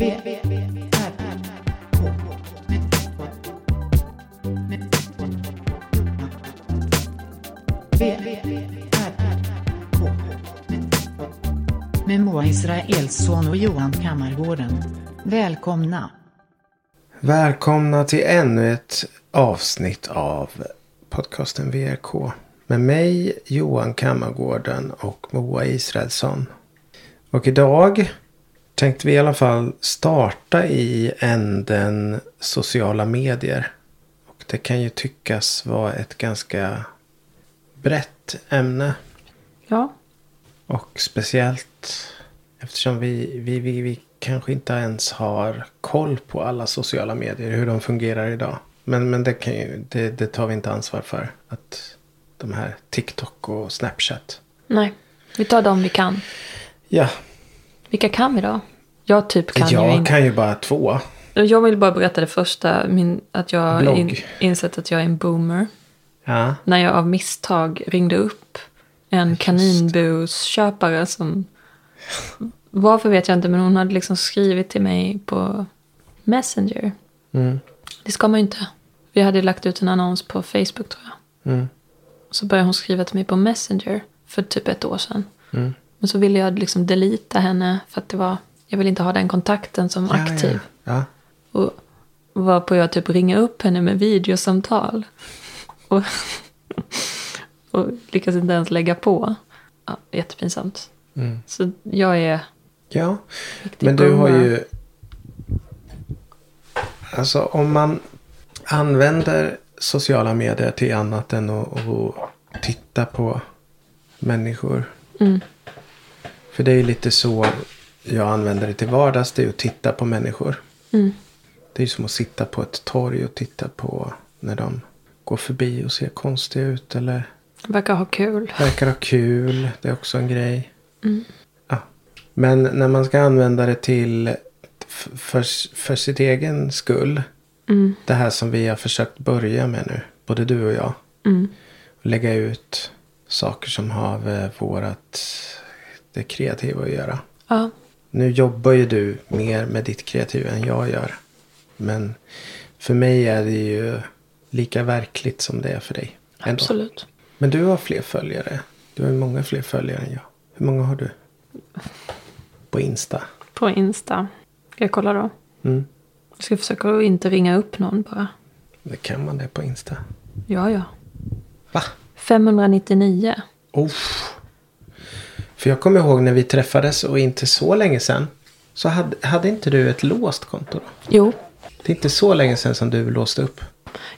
Med Moa Israelsson och Johan Kammargården. Välkomna. Välkomna till ännu ett avsnitt av podcasten VRK. Med mig Johan Kammargården och Moa Israelsson. Och idag tänkte vi i alla fall starta i änden sociala medier. Och det kan ju tyckas vara ett ganska brett ämne. Ja, Och speciellt eftersom vi, vi, vi, vi kanske inte ens har koll på alla sociala medier. Hur de fungerar idag. Men, men det, kan ju, det, det tar vi inte ansvar för. Att de här TikTok och Snapchat. nej. Vi tar dem vi kan. Ja, Vilka kan vi då? Jag typ kan ju jag inte. kan ju bara två. Jag vill bara berätta det första. Min, att jag har Blogg. in, insett att jag är en boomer. Ja, När jag av misstag ringde upp en kaninbusköpare som... Varför vet jag inte, men hon hade liksom skrivit till mig på Messenger. mm, Det ska man ju inte. Vi hade lagt ut en annons på Facebook tror jag. mm, Så började hon skriva till mig på Messenger för typ ett år sedan. mm. Men så ville jag liksom delita henne för att det var... Jag vill inte ha den kontakten som Ja, aktiv. Ja, ja. Och varpå jag typ ringer upp henne med videosamtal. Och, och lyckas inte ens lägga på. Ja, jättepinsamt. Mm. Så jag är ja. Men du har ju... Alltså om man använder sociala medier till annat än att, att titta på människor. Mm. För det är lite så jag använder det till vardags. Det är att titta på människor. Mm. Det är som att sitta på ett torg och titta på när de går förbi och ser konstiga ut. Eller Verkar ha kul. verkar ha kul. Det är också en grej. Mm. Ja. Men när man ska använda det till för, för sitt egen skull. Mm. Det här som vi har försökt börja med nu. Både du och jag. Mm. Lägga ut saker som har med vårat det kreativa att göra. Ja, Nu jobbar ju du mer med ditt kreativa än jag gör. Men för mig är det ju lika verkligt som det är för dig. ändå. absolut. Men du har fler följare. Du har många fler följare än jag. Hur många har du? På Insta. På Insta. Ska jag kolla då? Mm. Jag ska försöka att inte ringa upp någon bara. Det kan man det på Insta. Ja, ja. Va? 599. Oh. För jag kommer ihåg när vi träffades och inte så länge sedan. Så hade, hade inte du ett låst konto då? Jo, Det är inte så länge sedan som du låste upp.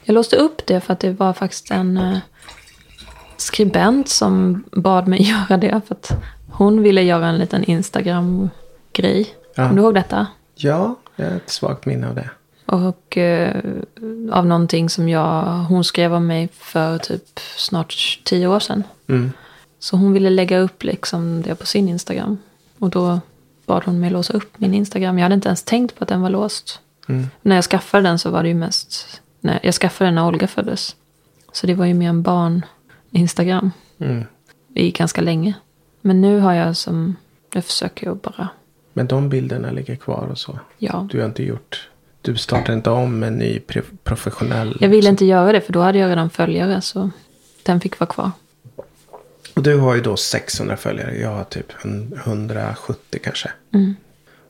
Jag låste upp det för att det var faktiskt en eh, skribent som bad mig göra det. För att hon ville göra en liten Instagram-grej. Ja. Kommer du ihåg detta? Ja, jag har ett svagt minne av det. Och eh, av någonting som jag, hon skrev om mig för typ snart tio år sedan. Mm. Så hon ville lägga upp liksom det på sin Instagram. Och då bad hon mig låsa upp min Instagram. Jag hade inte ens tänkt på att den var låst. Mm. När jag skaffade den så var det ju mest... Nej, jag skaffade den när Olga föddes. Så det var ju mer en barn-Instagram. Mm. i ganska länge. Men nu har jag som... Nu försöker jag bara... Men de bilderna ligger kvar och så. Ja. Du har inte gjort... Du startar inte om en ny professionell... Jag ville inte göra det för då hade jag redan följare. Så den fick vara kvar. Och du har ju då 600 följare. Jag har typ 170 kanske. Mm.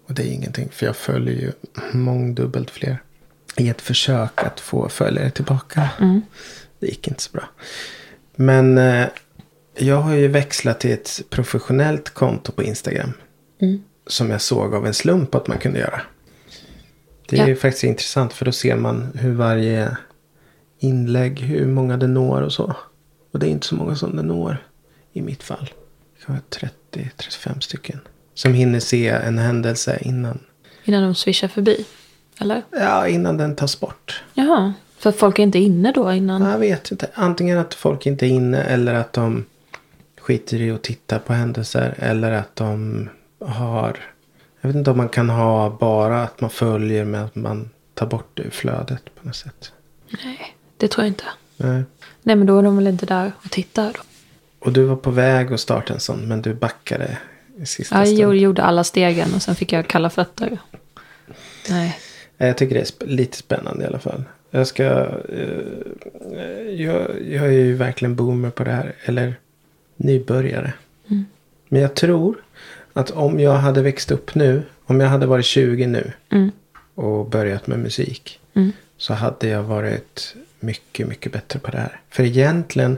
Och det är ingenting. För jag följer ju mångdubbelt fler. I ett försök att få följare tillbaka. Mm. Det gick inte så bra. Men eh, jag har ju växlat till ett professionellt konto på Instagram. Mm. Som jag såg av en slump att man kunde göra. Det är Ja. ju faktiskt intressant för då ser man hur varje inlägg, hur många det når och så. Och det är inte så många som det når i mitt fall. Det kan vara 30-35 stycken. Som hinner se en händelse innan, Innan de swishar förbi. Eller? ja, innan den tas bort. Jaha. För folk är inte inne då innan? Jag vet inte. Antingen att folk inte är inne eller att de skiter i att titta på händelser. Eller att de har... Jag vet inte om man kan ha bara att man följer med att man tar bort det ur flödet på något sätt. Nej, det tror jag inte. Nej. Nej, men då är de väl inte där och tittar då. Och du var på väg att starta en sån men du backade i sista Ja, jag gjorde- alla stegen och sen fick jag kalla fötter. Nej. Jag tycker det är lite spännande i alla fall. Jag ska... eh, jag, jag är ju verkligen boomer på det här. Eller nybörjare. Men jag tror att om jag hade växt upp nu. Om jag hade varit 20 nu. Mm. Och börjat med musik. Mm. Så hade jag varit mycket, mycket bättre på det här. För egentligen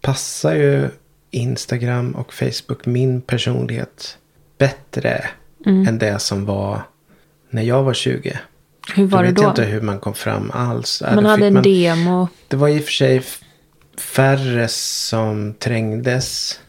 passar ju Instagram och Facebook min personlighet bättre Mm. än det som var när jag var 20. Hur var jag det vet då? inte hur man kom fram alls. Ja, Man hade en man- demo. Det var i och för sig färre som trängdes.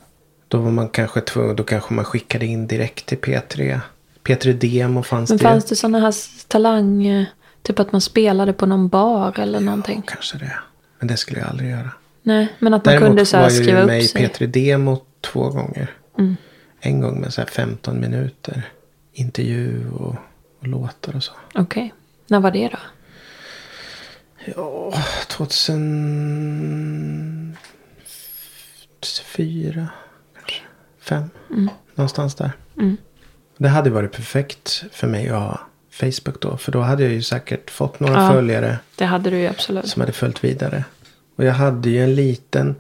Då var man kanske tvungen, då kanske man skickade in direkt till P3. P3 Demo fanns Men det. fanns det sådana här talang... eh, Typ att man spelade på någon bar eller någonting? Kanske det. Men det skulle jag aldrig göra. Nej, men att man Däremot kunde så här var jag skriva ju upp med i sig. P3 Demo två gånger. Mm. En gång med så här 15 minuter. Intervju och, och låtar och så. Okej. När var det då? Ja, 2004 kanske. Fem. Någonstans där. Mm. Det hade varit perfekt för mig att ha Facebook då. För då hade jag ju säkert fått några Ja. följare Det hade du ju absolut. som hade följt vidare. Och jag hade ju en liten,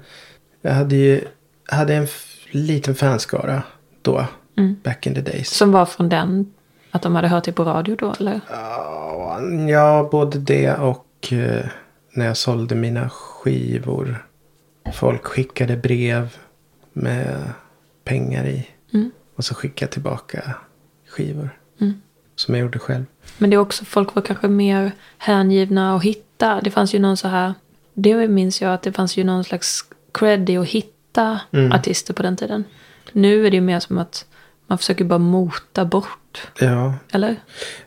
jag hade ju, jag hade en liten fanskara då. Mm. Back in the days. Som var från den, att de hade hört det på radio då eller? Ja, Ja, både det och eh, när jag sålde mina skivor. Folk skickade brev med pengar i. Mm. Och så skickade jag tillbaka skivor. Mm. Som jag gjorde själv. Men det är också, folk var kanske mer hängivna att hitta. Det fanns ju någon så här, det minns jag att det fanns ju någon slags cred i att hitta Mm. artister på den tiden. Nu är det ju mer som att man försöker bara mota bort. Ja, Eller?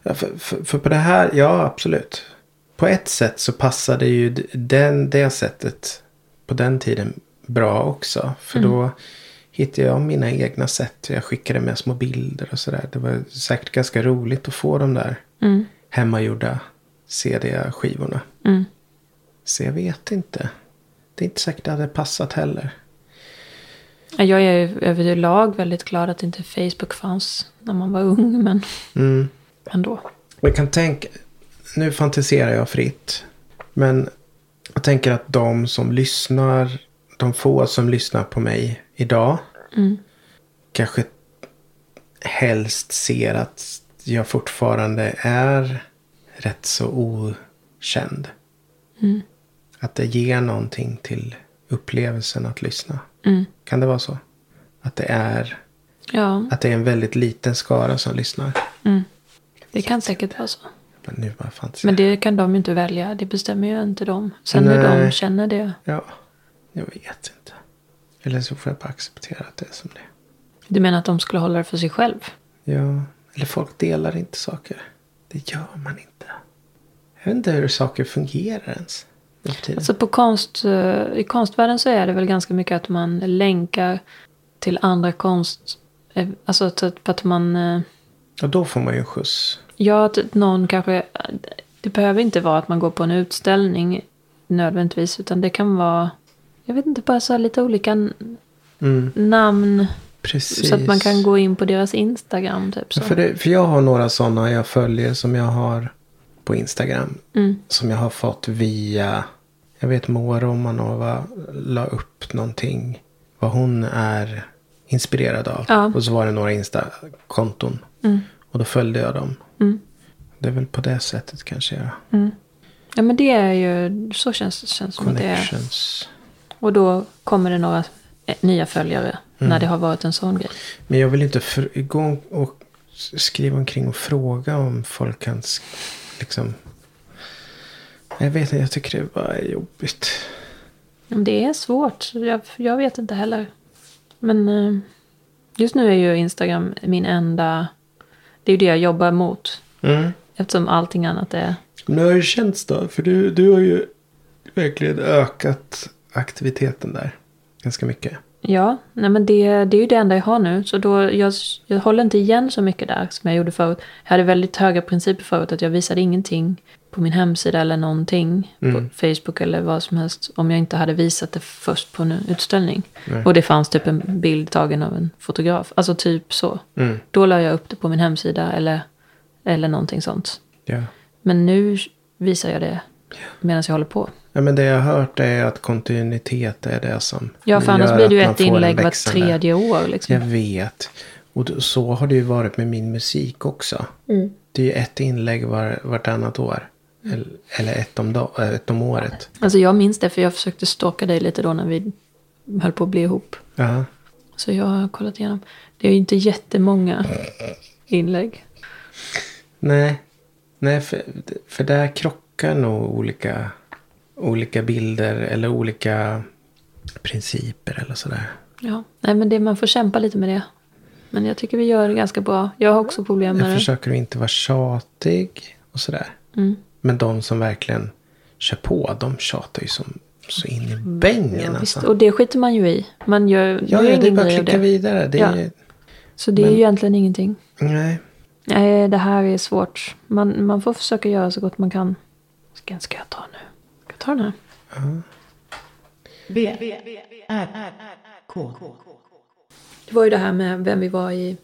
Ja, för, för, för på det här, ja absolut. På ett sätt så passade ju den, det sättet på den tiden bra också. För då hittade jag mina egna sätt. Jag skickade med små bilder och sådär. Det var säkert ganska roligt att få de där Mm. hemmagjorda CD-skivorna. Mm. Så jag vet inte. Det är inte säkert det hade passat heller. Jag är överlag väldigt glad att inte Facebook fanns när man var ung, men Mm. ändå. Jag kan tänka, nu fantiserar jag fritt. Men jag tänker att de som lyssnar, de få som lyssnar på mig idag. Mm. Kanske helst ser att jag fortfarande är rätt så okänd. Mm. Att det ger någonting till upplevelsen att lyssna. Mm. Kan det vara så? Att det är, Ja, att det är en väldigt liten skara som lyssnar. mm. det kan säkert vara så. Men nu bara Men det kan de ju inte välja. Det bestämmer ju inte de. Sen hur de Nej. känner det. Ja, jag vet inte. Eller så får jag bara acceptera att det är som det är. Du menar att de skulle hålla det för sig själv? Ja, eller folk delar inte saker. Det gör man inte. Jag vet inte hur saker fungerar ens. Alltså på konst, eh, i konstvärlden så är det väl ganska mycket att man länkar till andra konst... eh, Alltså att, att man... eh, Och då får man ju en skjuts. Ja, att någon kanske... Det behöver inte vara att man går på en utställning nödvändigtvis. Utan det kan vara... Jag vet inte, bara så här lite olika Mm, namn. precis. Så att man kan gå in på deras Instagram typ så. Ja, för, det, för jag har några sådana jag följer som jag har på Instagram. Mm. Som jag har fått via, jag vet Moa Romanova la upp någonting. Vad hon är inspirerad av. Ja. Och så var det några Insta-konton. Mm. Och då följde jag dem. Mm. Det är väl på det sättet kanske jag. Mm. Ja men det är ju, så känns känns som att det är. Och då kommer det några eh, nya följare. När det har varit en sån grej. Men jag vill inte gå och skriva omkring och fråga om folk kan liksom. Jag vet inte, jag tycker det bara är jobbigt. Det är svårt. Jag, jag vet inte heller. Men eh, just nu är ju Instagram min enda... Det är ju det jag jobbar mot. Mm. Eftersom allting annat är... Men hur har det känts då? För du, du har ju verkligen ökat aktiviteten där. Ganska mycket. Ja, nej men det, det är ju det enda jag har nu. Så då, jag, jag håller inte igen så mycket där som jag gjorde förut. Jag hade väldigt höga principer förut. Att jag visade ingenting på min hemsida eller någonting. Mm. På Facebook eller vad som helst. Om jag inte hade visat det först på en utställning. Nej. Och det fanns typ en bild tagen av en fotograf. Alltså typ så. Mm. Då la jag upp det på min hemsida eller Eller någonting sånt. Ja. Men nu visar jag det medan jag håller på. ja, men det jag har hört är att kontinuitet är det som Ja, för annars blir det ju ett inlägg vart växande- tredje år. Liksom. Jag vet. Och så har det ju varit med min musik också. Mm. Det är ju ett inlägg var, vartannat år. Eller, eller ett, om dag, äh, ett om året. Alltså jag minns det för jag försökte stalka dig lite då när vi höll på att bli ihop. Ja. Så jag har kollat igenom. Det är ju inte jättemånga inlägg. Nej, Nej för, för där krockar nog olika, olika bilder eller olika principer eller sådär. Ja, nej men det, man får kämpa lite med det. Men jag tycker vi gör det ganska bra. Jag har också problem med Jag det. försöker att inte vara tjatig och sådär. Mm. Men de som verkligen kör på, de tjatar ju som så in i bängen Ja, alltså. Och det skiter man ju i. Man gör, Ja, gör ja, det är bara att klicka det. vidare. Det är, Ja. Så det är Men- ju egentligen ingenting. Nej, Nej, det här är svårt. Man, man får försöka göra så gott man kan. Ska, ska jag ta nu? Ska jag ta den här? B, R, K. Det var ju det här med vem vi var i...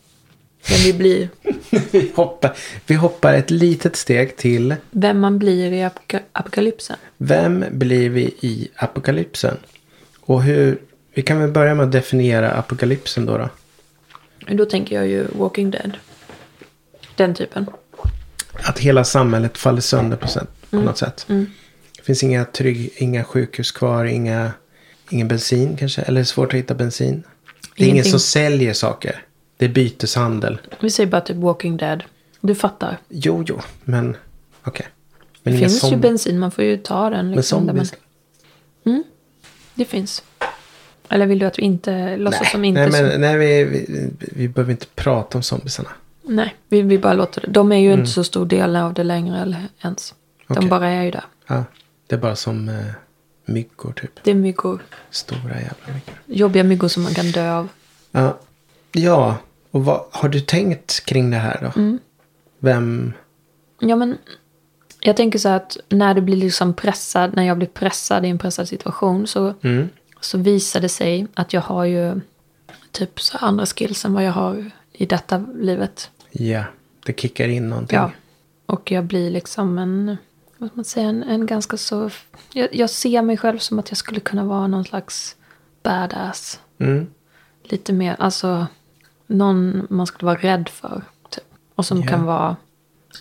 Vem vi blir. vi hoppar, vi hoppar ett litet steg till. Vem man blir i apoka- apokalypsen. Vem blir vi i apokalypsen? Och hur, vi kan väl börja med att definiera apokalypsen då. då. Då tänker jag ju Walking Dead. Den typen. Att hela samhället faller sönder på, sätt, på något sätt. Det finns inga, trygg, inga sjukhus kvar, inga, ingen bensin kanske. Eller svårt att hitta bensin. Det är ingen som säljer saker. Det är byteshandel. Vi säger bara typ Walking Dead. Du fattar. Jo, jo, men okej. Men Det inga finns ju zomb- bensin, man får ju ta den. Men Liksom, där man, zombies? det finns. Eller vill du att vi inte låtsas som inte nej, men, nej vi, vi, vi behöver inte prata om zombiesarna. Nej, vi, vi bara låter det. De är ju inte så stor del av det längre eller ens. De. Okej. bara är ju där. Ja, det är bara som eh, myggor typ. Det är myggor. Stora jävla myggor. Jobbiga myggor som man kan dö av. Ja, ja. och vad, har du tänkt kring det här då? Mm. Vem? Ja, men jag tänker så här att när det blir liksom pressad, när jag blir pressad i en pressad situation så, Mm. så visar det sig att jag har ju typ så andra skills än vad jag har i detta livet. Ja, det kickar in någonting. Ja. Och jag blir liksom en, vad man säga, en, en ganska så... Jag, jag ser mig själv som att jag skulle kunna vara någon slags badass. Mm. Lite mer, alltså någon man skulle vara rädd för. Typ. Och som Ja. kan vara,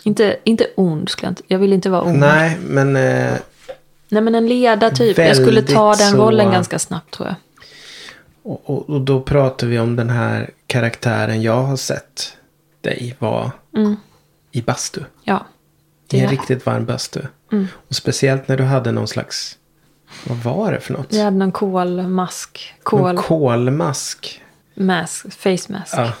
inte, inte ond skulle jag inte, jag vill inte vara ond. Nej, men eh, Nej men en ledare typ. Jag skulle ta den så- rollen ganska snabbt tror jag. och, och, och då pratar vi om den här karaktären jag har sett dig vara Mm. i bastu. Ja. I en riktigt varm bastu. Mm. Och speciellt när du hade någon slags, vad var det för något? Jag hade någon kolmask. Kol, Någon kolmask. mask, face mask. Ja.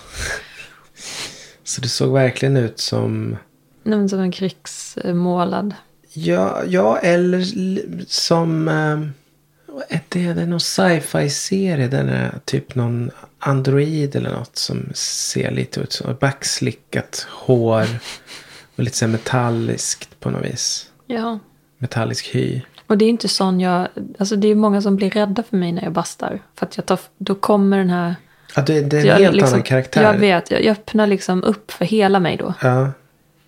Så det såg verkligen ut som Nej, Som en krigsmålad. Ja, ja eller som... Är det? Är någon sci-fi-serie. Den är typ någon android eller något som ser lite ut som backslickat hår. Och lite så här metalliskt på något vis. Ja. Metallisk hy. Och det är inte sån jag, alltså det är många som blir rädda för mig när jag bastar. För att jag tar, då kommer den här... Ja, det, det är en jag helt liksom, annan karaktär. Jag vet, jag, jag öppnar liksom upp för hela mig då. Ja,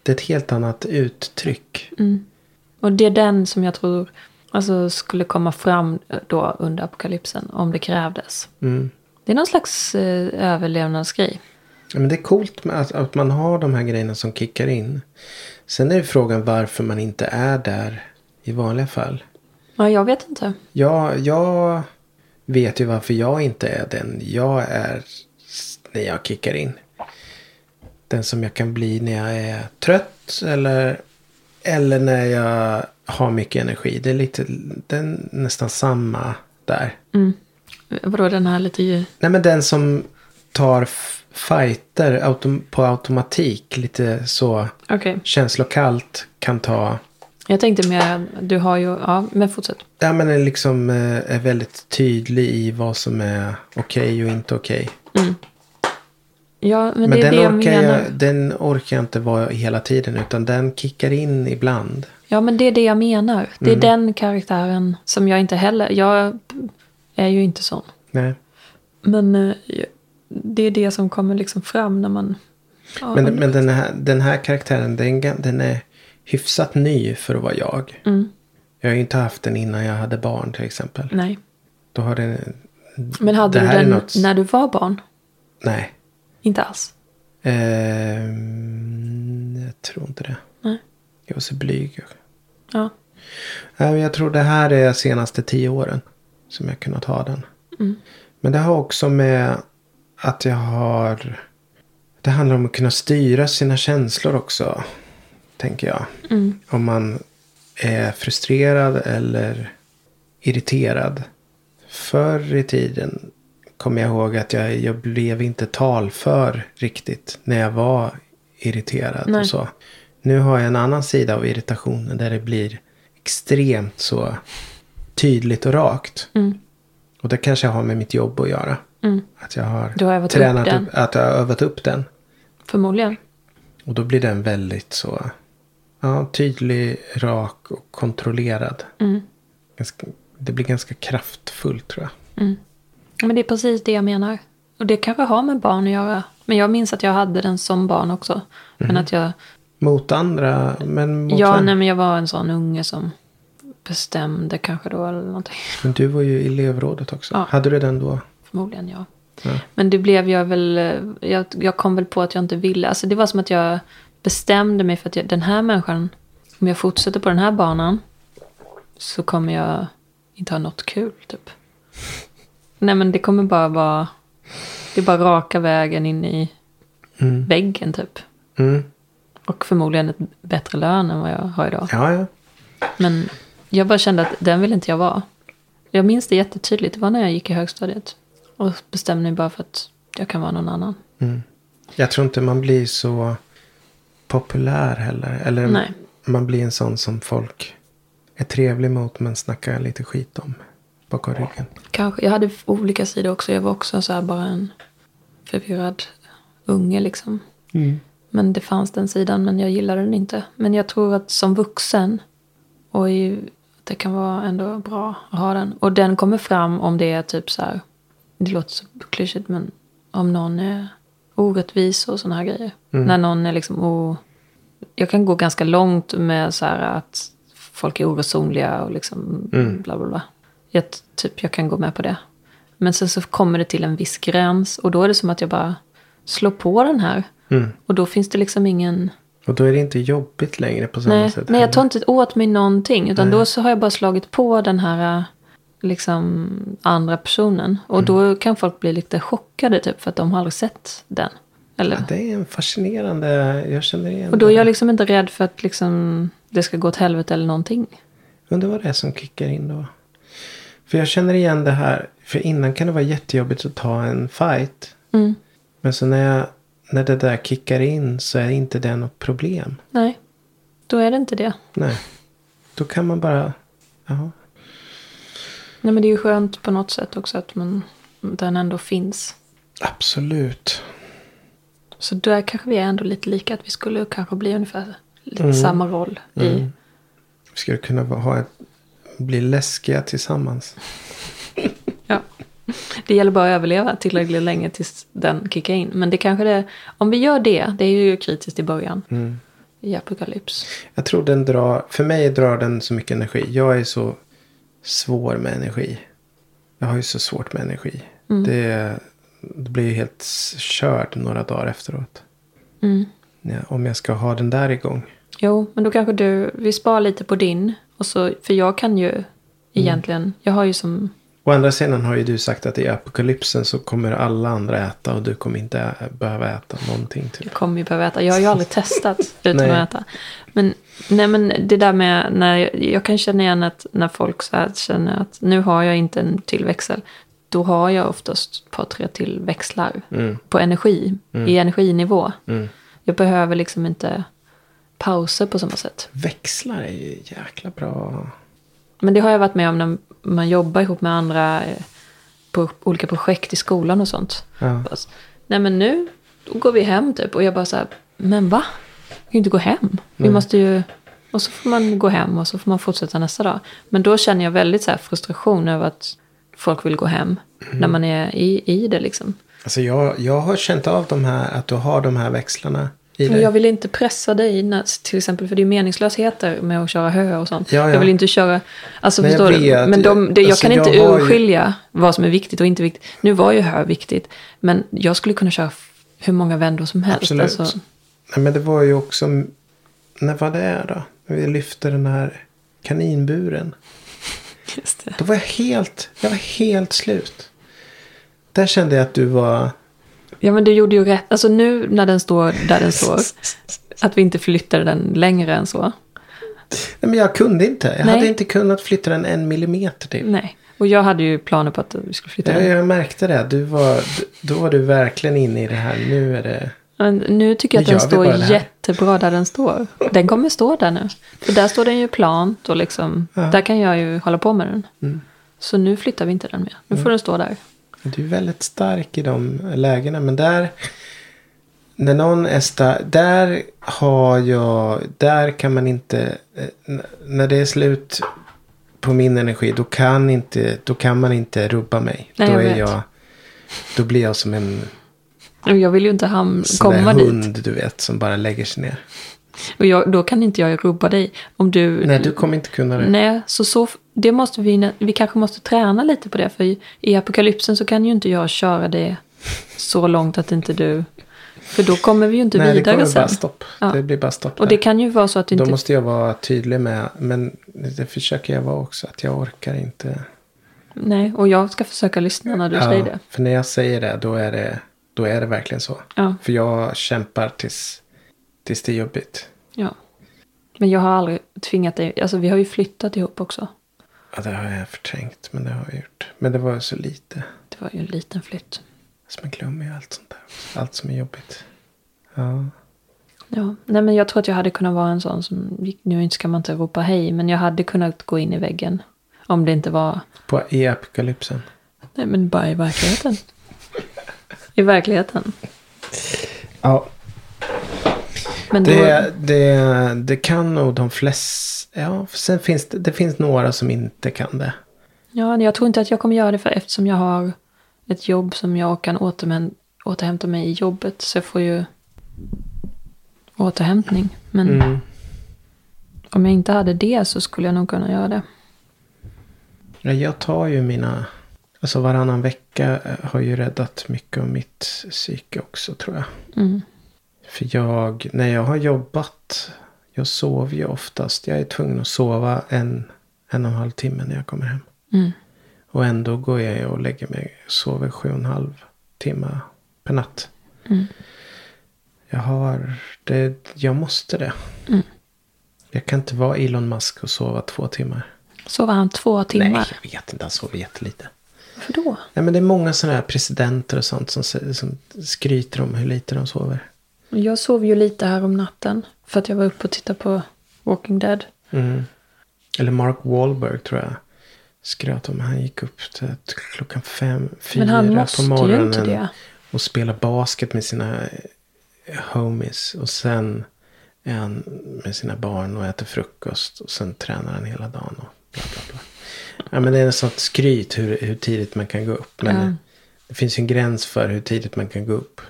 det är ett helt annat uttryck. Och det är den som jag tror alltså, skulle komma fram då under apokalypsen om det krävdes. Mm. Det är någon slags eh, överlevnadsgrej. Ja, men det är coolt att, att man har de här grejerna som kickar in. Sen är ju frågan varför man inte är där i vanliga fall. Ja, jag vet inte. Jag, jag vet ju varför jag inte är den jag är när jag kickar in. Den som jag kan bli när jag är trött eller, eller när jag har mycket energi. Det är lite det är nästan samma där. Vadå den här lite. Nej men den som tar fighter autom- på automatik. Lite så Okej. känslokallt kan ta. Jag tänkte mer, du har ju, ja men fortsätt. Ja men är liksom eh, är väldigt tydlig i vad som är okej och inte okej. Ja, men, Men det är den, jag orkar menar. jag, den orkar jag inte vara hela tiden. Utan den kickar in ibland. Ja, men det är det jag menar. Det Mm. är den karaktären som jag inte heller... Jag är ju inte sån. Nej. Men eh, det är det som kommer liksom fram när man Ja, Men, men den, här, den här karaktären den, den är hyfsat ny för att vara jag. Mm, Jag har ju inte haft den innan jag hade barn till exempel. nej. Då har den... Men hade du den något- när du var barn? Nej. Inte alls? Ehm, jag tror inte det. Nej. Jag var så blyg. Ja. Nej, jag tror det här är senaste tio åren. Som jag kunnat ha den. Mm. Men det har också med att jag har... Det handlar om att kunna styra sina känslor också. Tänker jag. Mm. Om man är frustrerad eller irriterad. Förr i tiden kommer jag ihåg att jag, jag blev inte talför riktigt när jag var irriterad Nej. och så. Nu har jag en annan sida av irritationen där det blir extremt så tydligt och rakt. Mm. Och det kanske har med mitt jobb att göra. Mm. Att jag har har upp tränat den. upp, att jag har övat upp den. Förmodligen. Och då blir den väldigt så ja, tydlig, rak och kontrollerad. Mm. Ganska, det blir ganska kraftfullt tror jag. Mm. Men det är precis det jag menar. Och det kanske har med barn att göra. Men jag minns att jag hade den som barn också. Men att jag... Mot andra, men mot Ja, vem? nej, men jag var en sån unge som bestämde kanske då eller någonting. Men du var ju i elevrådet också. Ja. Hade du den då? Förmodligen ja. Ja. Men det blev jag väl, jag, jag kom väl på att jag inte ville. Alltså det var som att jag bestämde mig för att jag, den här människan, om jag fortsätter på den här banan så kommer jag inte ha något kul typ. Nej men det kommer bara vara, det är bara raka vägen in i Mm. väggen typ. Mm. Och förmodligen ett bättre lön än vad jag har idag. Ja, ja. Men jag bara kände att den vill inte jag vara. Jag minns det jättetydligt. Det var när jag gick i högstadiet. Och bestämde mig bara för att jag kan vara någon annan. Mm. Jag tror inte man blir så populär heller. Eller Nej. man blir en sån som folk är trevlig mot men snackar lite skit om bakom ryggen. Kanske. Jag hade olika sidor också. Jag var också så här bara en förvirrad unge liksom. Men det fanns den sidan men jag gillade den inte. Men jag tror att som vuxen och i, det kan vara ändå bra att ha den. Och den kommer fram om det är typ så här. Det låter så klyschigt men om någon är orättvis och sådana här grejer. När någon är liksom o... Jag kan gå ganska långt med så här att folk är oresonliga och liksom bla bla bla. Jag, typ, jag kan gå med på det. Men sen så kommer det till en viss gräns och då är det som att jag bara slår på den här. Mm. Och då finns det liksom ingen... Och då är det inte jobbigt längre på samma Nej, sätt. nej jag tar inte åt mig någonting. Utan då så har jag bara slagit på den här äh, liksom andra personen. Och Mm. då kan folk bli lite chockade typ för att de har aldrig sett den. Eller? Ja, det är en fascinerande, jag känner igen Och då är jag liksom inte rädd för att liksom det ska gå åt helvete eller någonting. Undrar vad det är som kickar in då. För jag känner igen det här. För innan kan det vara jättejobbigt att ta en fight. Mm. Men så när, jag, när det där kickar in så är inte det något problem. Nej, då är det inte det. Nej. Då kan man bara... Jaha. Nej men det är ju skönt på något sätt också att man, den ändå finns. Absolut. Så där kanske vi är ändå lite lika. Att vi skulle kanske bli ungefär lite Mm. samma roll i... Vi skulle kunna ha ett, bli läskiga tillsammans. Ja. Det gäller bara att överleva tillräckligt länge tills den kickar in. Men det kanske det... Om vi gör det, det är ju kritiskt i början. Mm. I apokalyps. Jag tror den drar... För mig drar den så mycket energi. Jag är så svår med energi. Jag har ju så svårt med energi. Mm. Det, det blir ju helt körd några dagar efteråt. Mm. Ja, om jag ska ha den där igång. Jo, men då kanske du... Vi sparar lite på din. Och så, för jag kan Mm. ju egentligen... Jag har ju som... Å andra sidan har ju du sagt att i apokalypsen så kommer alla andra äta och du kommer inte behöva äta någonting. Typ. Jag kommer ju behöva äta. Jag har ju aldrig testat utan att äta. Men, nej, men det där med när jag, kan känna igen att när folk så känner att nu har jag inte en till växel. Då har jag oftast ett par tre till växlar Mm. på energi. I energinivå. Mm. Jag behöver liksom inte pauser på samma sätt. Växlar är ju jäkla bra. Men det har jag varit med om när man jobbar ihop med andra eh, på olika projekt i skolan och sånt. Ja. Nej men nu går vi hem typ. Och jag bara så här, men va? Kan ju inte gå hem. Vi måste ju... Och så får man gå hem och så får man fortsätta nästa dag. Men då känner jag väldigt så frustration över att folk vill gå hem. När man är i, i det liksom. Alltså jag, jag har känt av de här, att du har de här växlarna i dig. jag vill inte pressa dig när, till exempel, för det är meningslösheter med att köra hö och sånt. Ja, ja. Jag vill inte köra, alltså Nej, jag förstår du? Men de, det, jag Alltså, kan inte jag har ju- urskilja vad som är viktigt och inte viktigt. Nu var ju hö viktigt, men jag skulle kunna köra hur många vändor som helst. Absolut. Alltså, Nej, men det var ju också, när var det då? När vi lyfte den här kaninburen. just det. Då var jag helt, jag var helt slut. Där kände jag att du var, Ja, men du gjorde ju rätt. Alltså nu när den står där den står, att vi inte flyttade den längre än så. nej men jag kunde inte. Jag Nej. hade inte kunnat flytta den en millimeter till. Nej, och jag hade ju planer på att vi skulle flytta Ja, den. jag märkte det. Du var, då var du verkligen inne i det här. Nu är det... Men nu tycker jag att den står jättebra där den står. Den kommer stå där nu. För där står den ju plant och liksom, Ja. där kan jag ju hålla på med den. Mm. Så nu flyttar vi inte den mer. Nu får den stå där. Du är väldigt stark i de lägena. Men där... När någon är stark. Där har jag... Där kan man inte... eh, När det är slut på min energi. Då kan, inte, då kan man inte rubba mig. Nej, då jag är vet. jag... Då blir jag som en jag vill ju inte ham- sån där komma dit. hund du vet. Som bara lägger sig ner. Och jag, då kan inte jag rubba dig. Om du... Nej, du kommer inte kunna det. Nej, så, så det måste vi, vi kanske måste träna lite på det. För i, apokalypsen så kan ju inte jag köra det så långt att inte du... För då kommer vi ju inte Nej, det vidare kommer sen. bara stopp. Ja. Det blir bara stopp Och där. det kan ju vara så att du Då inte... måste jag vara tydlig med, men det försöker jag vara också, att jag orkar inte. Nej, och jag ska försöka lyssna när du säger det. För när jag säger det, då är det, då är det verkligen så. Ja, För jag kämpar tills, tills det är jobbigt. ja. Men jag har aldrig tvingat dig. Alltså vi har ju flyttat ihop också. Ja, det har jag förträngt, men det har jag gjort. Men det var så lite. Det var ju en liten flytt. Så man glömmer ju allt sånt där. Allt som är jobbigt. Ja. Ja, nej men jag tror att jag hade kunnat vara en sån som, nu ska man inte ropa hej, men jag hade kunnat gå in i väggen. Om det inte var, På, I apokalypsen. nej men bara i verkligheten. I verkligheten. Ja, Men det, det, det kan nog de flesta. Ja, sen finns det, det finns några som inte kan det. ja, jag tror inte att jag kommer göra det för eftersom jag har ett jobb som jag kan återhäm- återhämta mig i jobbet. Så jag får ju återhämtning. Men Mm. om jag inte hade det så skulle jag nog kunna göra det. Ja, jag tar ju mina... Alltså varannan vecka eh, har ju räddat mycket av mitt psyke också tror jag. Mm. För jag, när jag har jobbat, jag sover ju oftast. Jag är tvungen att sova en, en och en halv timme när jag kommer hem. Mm. Och ändå går jag och lägger mig och sover sju och en halv timme per natt. Mm. Jag har, det, jag måste det. Mm. Jag kan inte vara Elon Musk och sova två timmar. Sover han två timmar? Nej, jag vet inte. Han sover jättelite. Varför då? Nej, men det är många sådana här presidenter och sånt som, som skryter om hur lite de sover. Jag sov ju lite här om natten. För att jag var uppe och tittade på Walking Dead. Mm. Eller Mark Wahlberg tror jag skröt om. Han gick upp till klockan fem, fyra Men han på måste ju morgonen. inte det. Och spela basket med sina eh, homies. Och sen är han med sina barn och äter frukost. Och sen tränar han hela dagen. Och bla bla bla. Ja, men det är en sånt skryt hur, hur tidigt man kan gå upp. Men Ja. det, finns ju en gräns för hur tidigt man kan gå upp.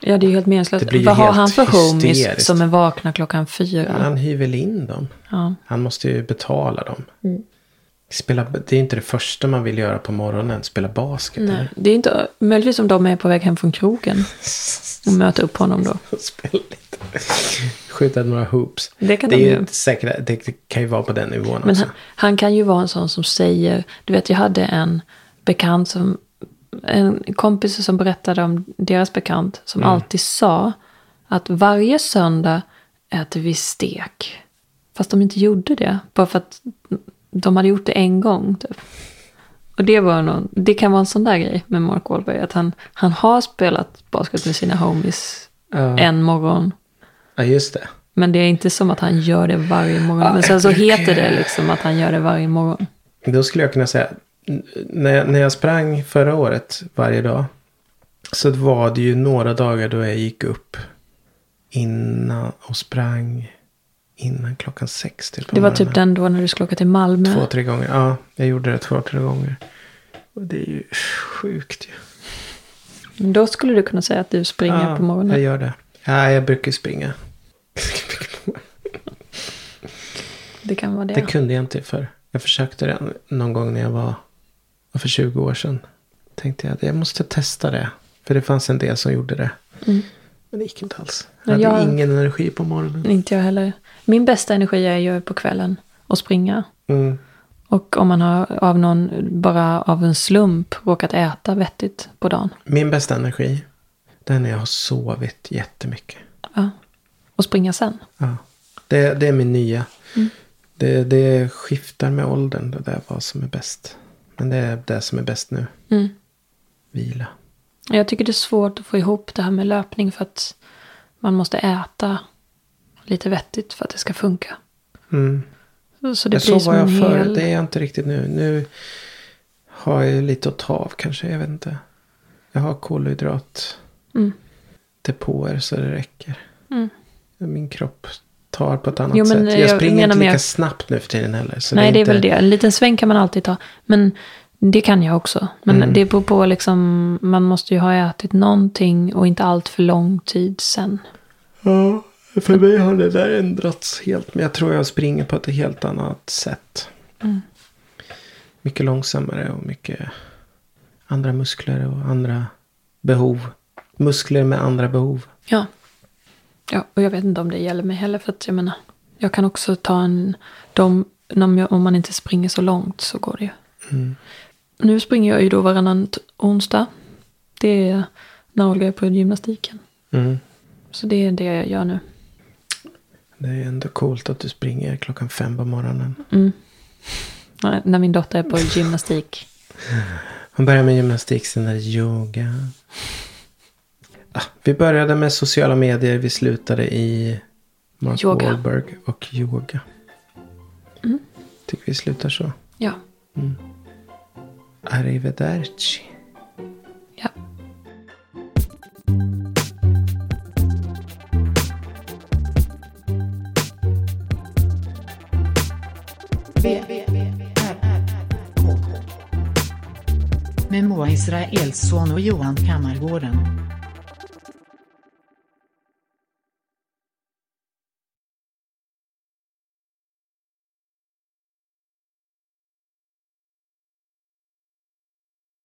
Ja, det är ju helt meningslöst. Vad har han för homies som är vakna klockan fyra? han hyr väl in dem. Ja. Han måste ju betala dem. Mm. Spela, det är inte det första man vill göra på morgonen. Spela basket. Nej, eller? det är inte möjligtvis om de är på väg hem från krogen. Och möter upp honom då. Spela lite. Skjuta några hoops. Det kan det de ju. säkert. Det kan ju vara på den nivån Men också. han, han kan ju vara en sån som säger, du vet jag hade en bekant som, en kompis som berättade om deras bekant som Mm. alltid sa att varje söndag äter vi stek. Fast de inte gjorde det, bara för att de hade gjort det en gång. Typ. Och det, var någon, det kan vara en sån där grej med Mark Wahlberg, att han, han har spelat basket med sina homies Ja. en morgon. Ja, just det. Men det är inte som att han gör det varje morgon. Men sen så heter det liksom att han gör det varje morgon. Då skulle jag kunna säga. När jag, när jag sprang förra året varje dag. Så var det ju några dagar då jag gick upp. Innan och sprang. Innan klockan sex till Det var typ den då när du skulle åka till Malmö. Två, tre gånger. Ja, jag gjorde det två, tre gånger. Och det är ju sjukt ju. Men då skulle du kunna säga att du springer ja, på morgonen. jag gör det. Ja, jag brukar springa. Det kan vara det. Det kunde jag inte för. Jag försökte det någon gång när jag var för 20 år sedan. Tänkte jag att jag måste testa det. För det fanns en del som gjorde det. Mm. Men det gick inte alls. Ja, Jag hade jag- ingen energi på morgonen. Inte jag heller. Min bästa energi är ju på kvällen. Och springa. Mm. Och om man har av någon, bara av en slump, råkat äta vettigt på dagen. Min bästa energi. Den är när jag har sovit jättemycket. Ja. Och springa sen. Ja. Det, det är min nya. Mm. Det, det skiftar med åldern. Det där vad som är bäst. Men det är det som är bäst nu. Mm. Vila. Jag tycker det är svårt att få ihop det här med löpning för att man måste äta lite vettigt för att det ska funka. Mm. Så det Så blir som var jag förr. hel... Det är jag inte riktigt nu. Nu har jag lite att ta av kanske. Jag vet inte. Jag har kolhydratdepåer Mm. så det räcker. Mm. Min kropp tar på ett annat Jo, sätt. Jag jag springer inte lika mer- snabbt nu för tiden heller. Så Nej, det är, inte... väl det. En liten sväng kan man alltid ta. Men det kan jag också. Men Mm. det beror på liksom, man måste ju ha ätit någonting och inte allt för lång tid sen. Ja, för mig har det där ändrats helt. Men jag tror jag springer på ett helt annat sätt. Mm. Mycket långsammare och mycket andra muskler och andra behov. Muskler med andra behov. Ja. Ja, och jag vet inte om det gäller mig heller. För att jag menar, jag kan också ta en... De, om, jag, om man inte springer så långt så går det ju. Mm. Nu springer jag ju då varannan onsdag. Det är när Olga är på gymnastiken. Mm. Så det är det jag gör nu. Det är ändå coolt att du springer klockan fem på morgonen. Mm. När min dotter är på gymnastik. Man börjar med gymnastik, sen är det yoga. Ah, vi började med sociala medier, vi slutade i Mark Yoga. Wahlberg och yoga. Mm. Tycker vi slutar så. Ja. Arrivederci. ja. V, V, V, R, R, K. Med Moa Israelsson och Johan Kammargården.